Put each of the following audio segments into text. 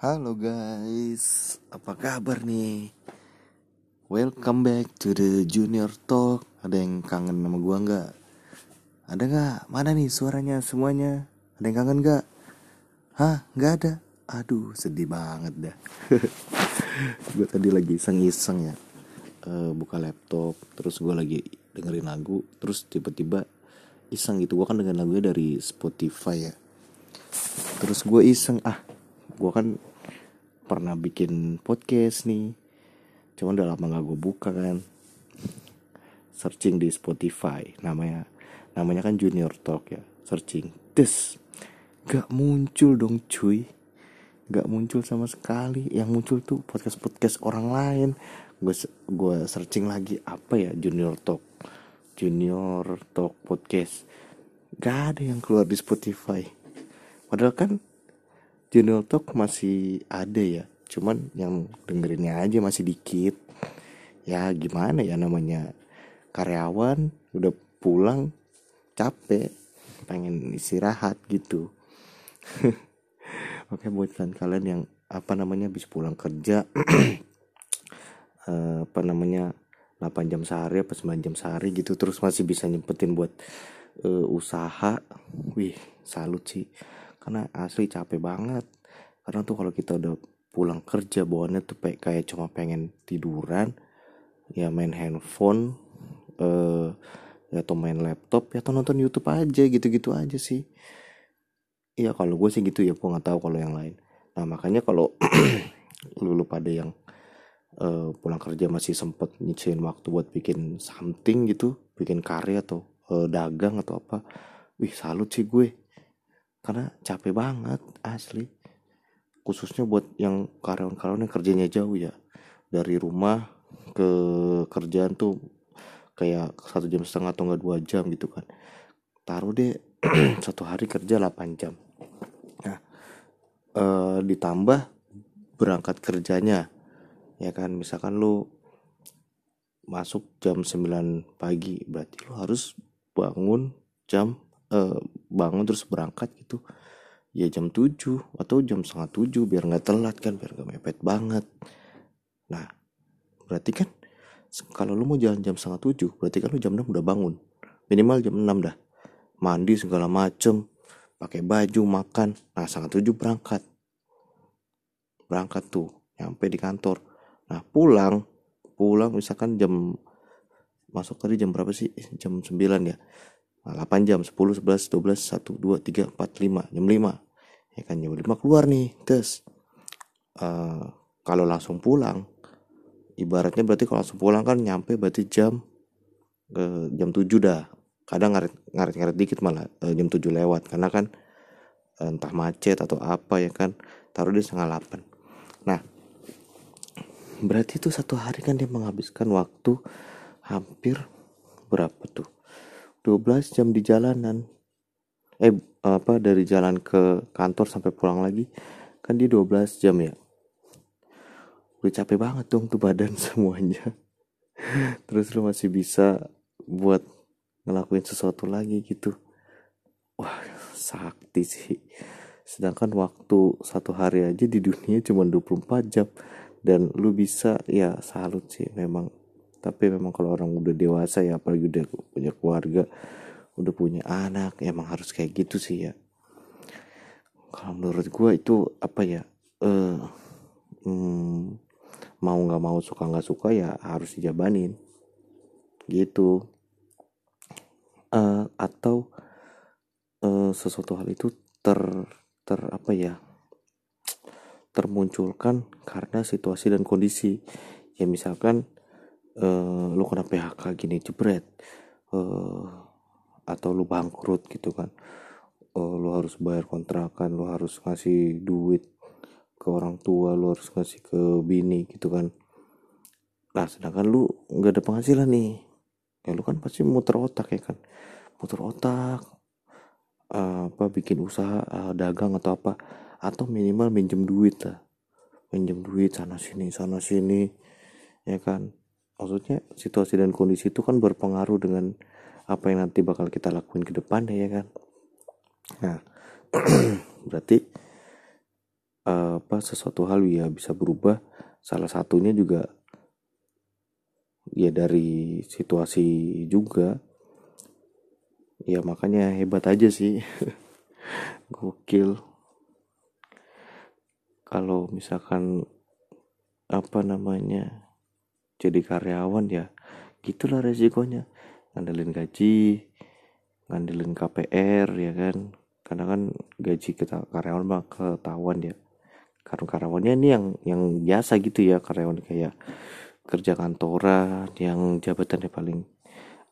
Halo guys, apa kabar nih? Welcome back to the Junior Talk. Ada yang kangen sama gua nggak? Ada nggak? Mana nih suaranya semuanya? Ada yang kangen nggak? Hah? Nggak ada? Aduh, sedih banget dah. gue tadi lagi iseng-iseng ya, uh, buka laptop, terus gue lagi dengerin lagu, terus tiba-tiba iseng gitu. Gue kan dengerin lagunya dari Spotify ya. Terus gue iseng ah gue kan pernah bikin podcast nih. Cuman udah lama gak gue buka kan. Searching di Spotify. Namanya namanya kan Junior Talk ya. Searching. Des gak muncul dong cuy. Gak muncul sama sekali. Yang muncul tuh podcast podcast orang lain. Gue gue searching lagi apa ya Junior Talk. Junior Talk podcast. Gak ada yang keluar di Spotify. Padahal kan Junior Talk masih ada ya. Cuman yang dengerinnya aja masih dikit. Ya gimana ya namanya? Karyawan udah pulang capek pengen istirahat gitu. Oke buat kalian kalian yang apa namanya habis pulang kerja eh, apa namanya 8 jam sehari apa 9 jam sehari gitu terus masih bisa nyempetin buat uh, usaha. Wih salut sih karena asli capek banget. Karena tuh kalau kita udah pulang kerja bawaannya tuh kayak cuma pengen tiduran ya main handphone eh ya atau main laptop ya atau nonton YouTube aja gitu-gitu aja sih. Iya kalau gue sih gitu ya gue nggak tahu kalau yang lain. Nah makanya kalau lu, pada yang uh, pulang kerja masih sempet nyicilin waktu buat bikin something gitu bikin karya atau uh, dagang atau apa wih salut sih gue karena capek banget asli. Khususnya buat yang karyawan-karyawan yang kerjanya jauh ya. Dari rumah ke kerjaan tuh kayak satu jam setengah atau enggak dua jam gitu kan. Taruh deh satu hari kerja 8 jam. Nah e, ditambah berangkat kerjanya ya kan? Misalkan lu masuk jam 9 pagi berarti lu harus bangun jam uh, bangun terus berangkat gitu. Ya jam 7 atau jam setengah 7 biar nggak telat kan biar nggak mepet banget. Nah berarti kan kalau lu mau jalan jam setengah 7 berarti kan lu jam 6 udah bangun. Minimal jam 6 dah. Mandi segala macem pakai baju makan. Nah setengah 7 berangkat. Berangkat tuh nyampe di kantor. Nah pulang pulang misalkan jam masuk tadi jam berapa sih? Jam 9 ya 8 nah, jam 10 11 12 1 2 3 4 5 jam 5 ya kan jam 5 keluar nih terus uh, kalau langsung pulang ibaratnya berarti kalau langsung pulang kan nyampe berarti jam uh, jam 7 dah. Kadang ngaret ngaret ngaret dikit malah uh, jam 7 lewat. Karena kan uh, entah macet atau apa ya kan taruh di setengah 8 nah berarti itu satu hari kan dia menghabiskan waktu hampir berapa tuh 12 jam di jalanan. Eh apa dari jalan ke kantor sampai pulang lagi kan di 12 jam ya. Udah capek banget dong tuh badan semuanya. Terus lu masih bisa buat ngelakuin sesuatu lagi gitu. Wah sakti sih. Sedangkan waktu satu hari aja di dunia cuma 24 jam. Dan lu bisa ya salut sih memang tapi memang kalau orang udah dewasa ya apalagi udah punya keluarga udah punya anak emang harus kayak gitu sih ya. Kalau menurut gue itu apa ya uh, hmm, mau nggak mau suka nggak suka ya harus dijabanin. Gitu. Uh, atau uh, sesuatu hal itu ter ter apa ya termunculkan karena situasi dan kondisi. Ya misalkan uh, lu kena PHK gini jebret. Uh, atau lu bangkrut gitu kan. Uh, lu harus bayar kontrakan lu harus ngasih duit ke orang tua lu harus ngasih ke bini gitu kan. Nah sedangkan lu nggak ada penghasilan nih. Ya lu kan pasti muter otak ya kan. Muter otak apa bikin usaha uh, dagang atau apa. Atau minimal minjem duit lah. Minjem duit sana sini sana sini ya kan maksudnya situasi dan kondisi itu kan berpengaruh dengan apa yang nanti bakal kita lakuin ke depan ya kan? Nah berarti uh, apa sesuatu hal ya bisa berubah. Salah satunya juga ya dari situasi juga. Ya makanya hebat aja sih. Gokil. Kalau misalkan apa namanya jadi karyawan ya. Gitulah resikonya. Ngandelin gaji ngandelin KPR ya kan. Karena kan gaji kita karyawan mah ketahuan ya. Karena karyawannya ini yang yang biasa gitu ya karyawan kayak kerja kantoran yang jabatannya paling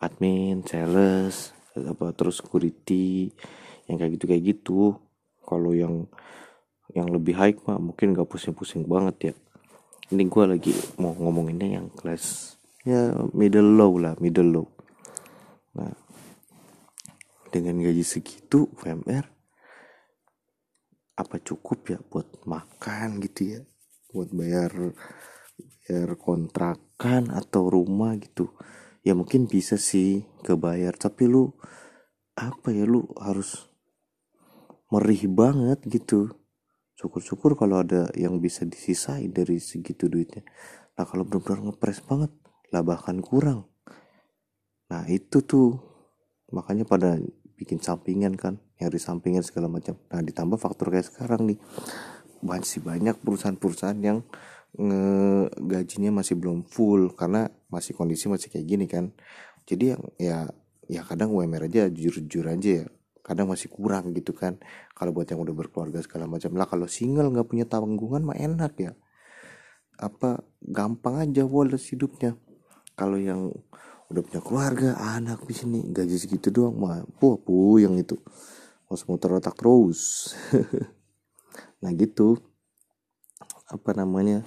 admin sales apa terus security yang kayak gitu kayak gitu. Kalau yang yang lebih high mah mungkin gak pusing-pusing banget ya ini gue lagi mau ngomonginnya yang kelas ya middle low lah middle low. Nah dengan gaji segitu UMR apa cukup ya buat makan gitu ya? Buat bayar bayar kontrakan atau rumah gitu. Ya mungkin bisa sih kebayar tapi lu apa ya lu harus merih banget gitu syukur-syukur kalau ada yang bisa disisain dari segitu duitnya. Nah kalau benar-benar ngepres banget lah bahkan kurang. Nah itu tuh. Makanya pada bikin sampingan kan nyari sampingan segala macam. Nah ditambah faktor kayak sekarang nih. Masih banyak perusahaan-perusahaan yang nge gajinya masih belum full karena masih kondisi masih kayak gini kan. Jadi yang ya ya kadang UMR aja jujur-jujur aja ya kadang masih kurang gitu kan. Kalau buat yang udah berkeluarga segala macam. Lah kalau single nggak punya tanggungan mah enak ya. Apa gampang aja wales hidupnya. Kalau yang udah punya keluarga anak di sini gaji segitu doang mah puh puh yang itu. Harus muter otak terus. Nah gitu. Apa namanya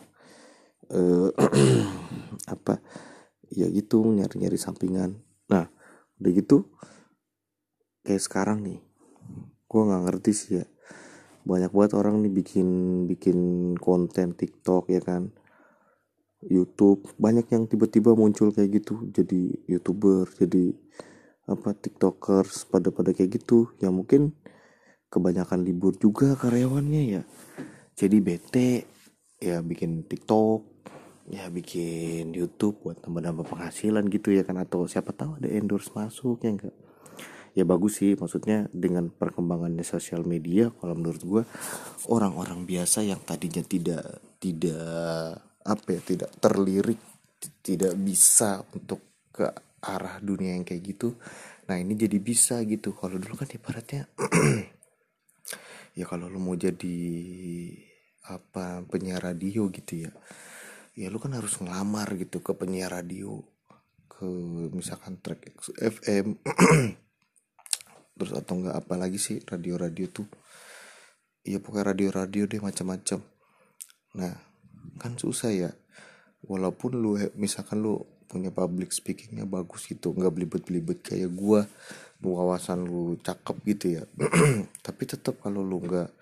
eh apa ya gitu nyari nyari sampingan. Nah udah gitu kayak sekarang nih gue nggak ngerti sih ya. Banyak banget orang nih bikin bikin konten TikTok ya kan YouTube. Banyak yang tiba-tiba muncul kayak gitu jadi youtuber jadi apa tiktokers pada pada kayak gitu. Ya mungkin kebanyakan libur juga karyawannya ya. Jadi bete ya bikin tiktok ya bikin YouTube buat nambah-nambah penghasilan gitu ya kan atau siapa tahu ada endorse masuk ya enggak ya bagus sih. Maksudnya dengan perkembangannya sosial media kalau menurut gue orang-orang biasa yang tadinya tidak tidak apa ya tidak terlirik tidak bisa untuk ke arah dunia yang kayak gitu nah ini jadi bisa gitu. Kalau dulu kan ibaratnya ya kalau lu mau jadi apa penyiar radio gitu ya ya lu kan harus ngelamar gitu ke penyiar radio ke misalkan track FM terus atau enggak apa lagi sih radio-radio tuh. Iya pokoknya radio-radio deh macam-macam. Nah kan susah ya. Walaupun lu misalkan lu punya public speakingnya bagus gitu nggak belibet-belibet kayak gua wawasan lu cakep gitu ya. Tapi tetap kalau lu nggak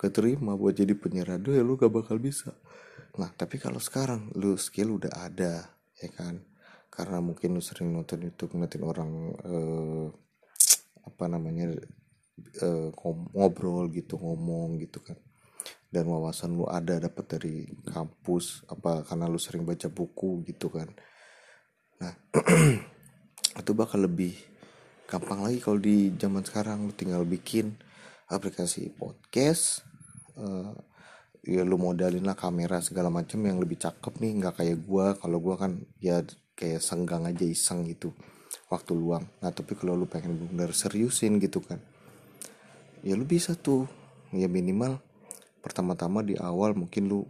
keterima buat jadi penyiar radio ya lu gak bakal bisa. Nah tapi kalau sekarang lu skill udah ada ya kan? Karena mungkin lu sering nonton YouTube ngeliatin orang eh, apa namanya uh, ngobrol gitu ngomong gitu kan. Dan wawasan lu ada dapat dari kampus apa karena lu sering baca buku gitu kan. Nah itu bakal lebih gampang lagi kalau di zaman sekarang. Lu tinggal bikin aplikasi podcast uh, ya lu modalin lah kamera segala macam yang lebih cakep nih. Nggak kayak gua. Kalau gua kan ya kayak senggang aja iseng gitu waktu luang. Nah tapi kalau lu pengen bener seriusin gitu kan ya lu bisa tuh. Ya minimal pertama-tama di awal mungkin lu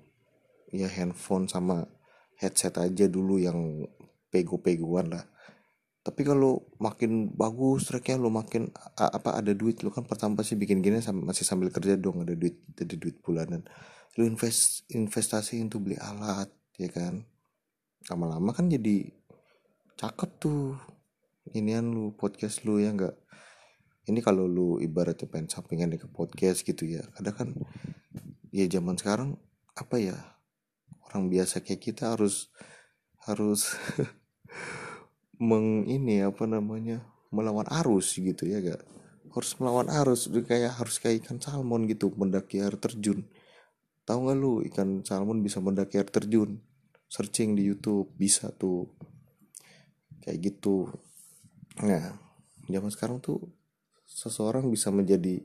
ya handphone sama headset aja dulu yang pego-pegoan lah. Tapi kalau makin bagus tracknya lu makin apa ada duit lu kan pertama sih bikin gini masih sambil kerja dong ada duit ada duit bulanan. Lu invest investasi untuk beli alat ya kan. Lama-lama kan jadi cakep tuh inian lu podcast lu ya enggak ini kalau lu ibaratnya pengen sampingan ke podcast gitu ya. Kadang kan ya zaman sekarang apa ya orang biasa kayak kita harus harus meng ini apa namanya melawan arus gitu ya gak harus melawan arus kayak harus kayak ikan salmon gitu mendaki air terjun. Tahu nggak lu ikan salmon bisa mendaki air terjun? Searching di YouTube bisa tuh. Kayak gitu nah zaman sekarang tuh seseorang bisa menjadi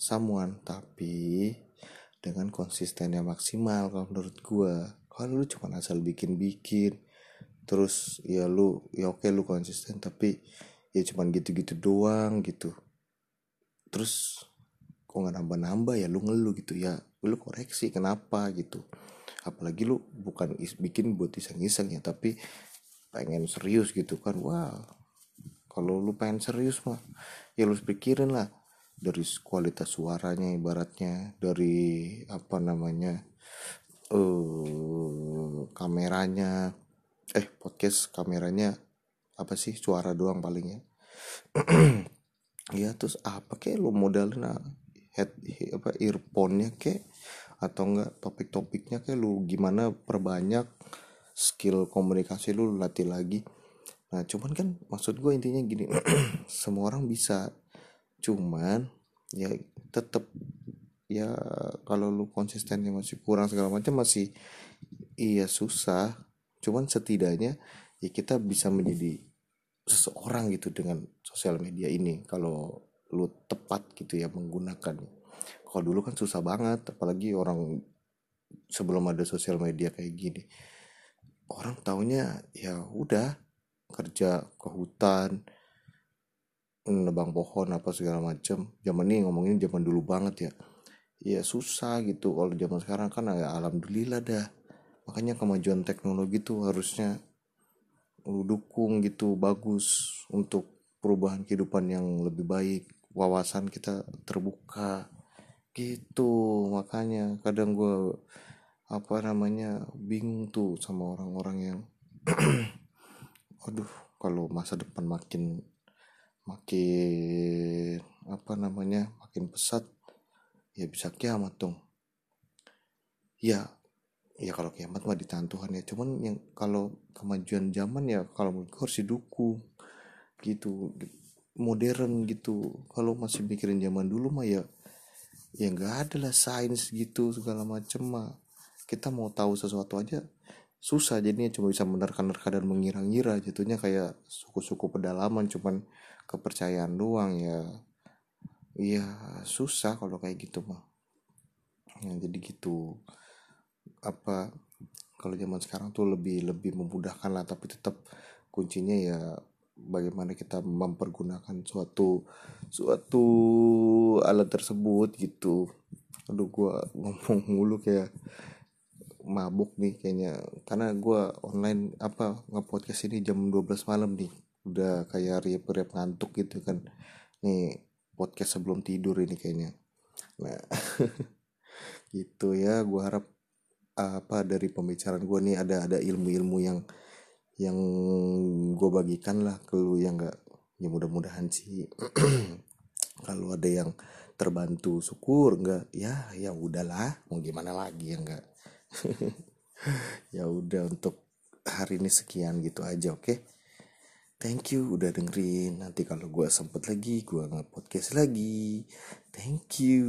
someone tapi dengan konsisten yang maksimal kalau menurut gua. Kalau lu cuma asal bikin-bikin terus ya lu ya oke lu konsisten tapi ya cuman gitu-gitu doang gitu. Terus kok nggak nambah-nambah ya lu ngeluh gitu ya lu koreksi kenapa gitu. Apalagi lu bukan bikin buat iseng-iseng ya tapi pengen serius gitu kan. Wah kalau lu pengen serius mah ya lu pikirin lah. Dari kualitas suaranya ibaratnya dari apa namanya eh uh, kameranya eh podcast kameranya apa sih suara doang paling ya. Terus apa kayak lu modalin head apa earphone-nya kayak atau enggak topik-topiknya kayak lu gimana perbanyak skill komunikasi lu latih lagi nah cuman kan maksud gue intinya gini semua orang bisa. Cuman ya tetap ya kalau lu konsistennya masih kurang segala macam masih iya susah. Cuman setidaknya ya kita bisa menjadi seseorang gitu dengan sosial media ini. Kalau lu tepat gitu ya menggunakannya kalau dulu kan susah banget apalagi orang sebelum ada sosial media kayak gini. Orang taunya ya udah kerja ke hutan nebang pohon apa segala macem. Zaman ini ngomongin zaman dulu banget ya. Ya susah gitu kalau zaman sekarang. Kan ya alhamdulillah dah. Makanya kemajuan teknologi tuh harusnya lu dukung gitu bagus untuk perubahan kehidupan yang lebih baik. Wawasan kita terbuka gitu. Makanya kadang gue apa namanya bingung tuh sama orang-orang yang aduh kalau masa depan makin makin apa namanya makin pesat ya bisa kiamat dong. Ya ya kalau kiamat mah ditahan Tuhan ya. Cuman yang kalau kemajuan zaman ya kalau menurut harus didukung gitu modern gitu. Kalau masih mikirin zaman dulu mah ya ya nggak ada lah sains gitu segala macem mah. Kita mau tahu sesuatu aja susah jadinya cuma bisa menerka-nerka dan mengira-ngira jatuhnya kayak suku-suku pedalaman cuman kepercayaan doang ya. Iya susah kalau kayak gitu mah ya, jadi gitu. Apa kalau zaman sekarang tuh lebih lebih memudahkan lah tapi tetap kuncinya ya bagaimana kita mempergunakan suatu suatu alat tersebut gitu. Aduh gua ngomong mulu kayak mabuk nih kayaknya. Karena gue online apa nge-podcast ini jam 12 malam nih. Udah kayak riap-riap ngantuk gitu kan. Nih podcast sebelum tidur ini kayaknya. Nah gitu ya. Gue harap apa dari pembicaraan gue nih ada ada ilmu-ilmu yang yang gue bagikan lah ke lu yang gak ya mudah-mudahan sih. Kalau ada yang terbantu syukur enggak ya ya udahlah. Mau gimana lagi ya enggak ya udah untuk hari ini sekian gitu aja oke? Okay? thank you udah dengerin. Nanti kalau gue sempet lagi gue nge podcast lagi. Thank you.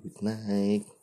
Good night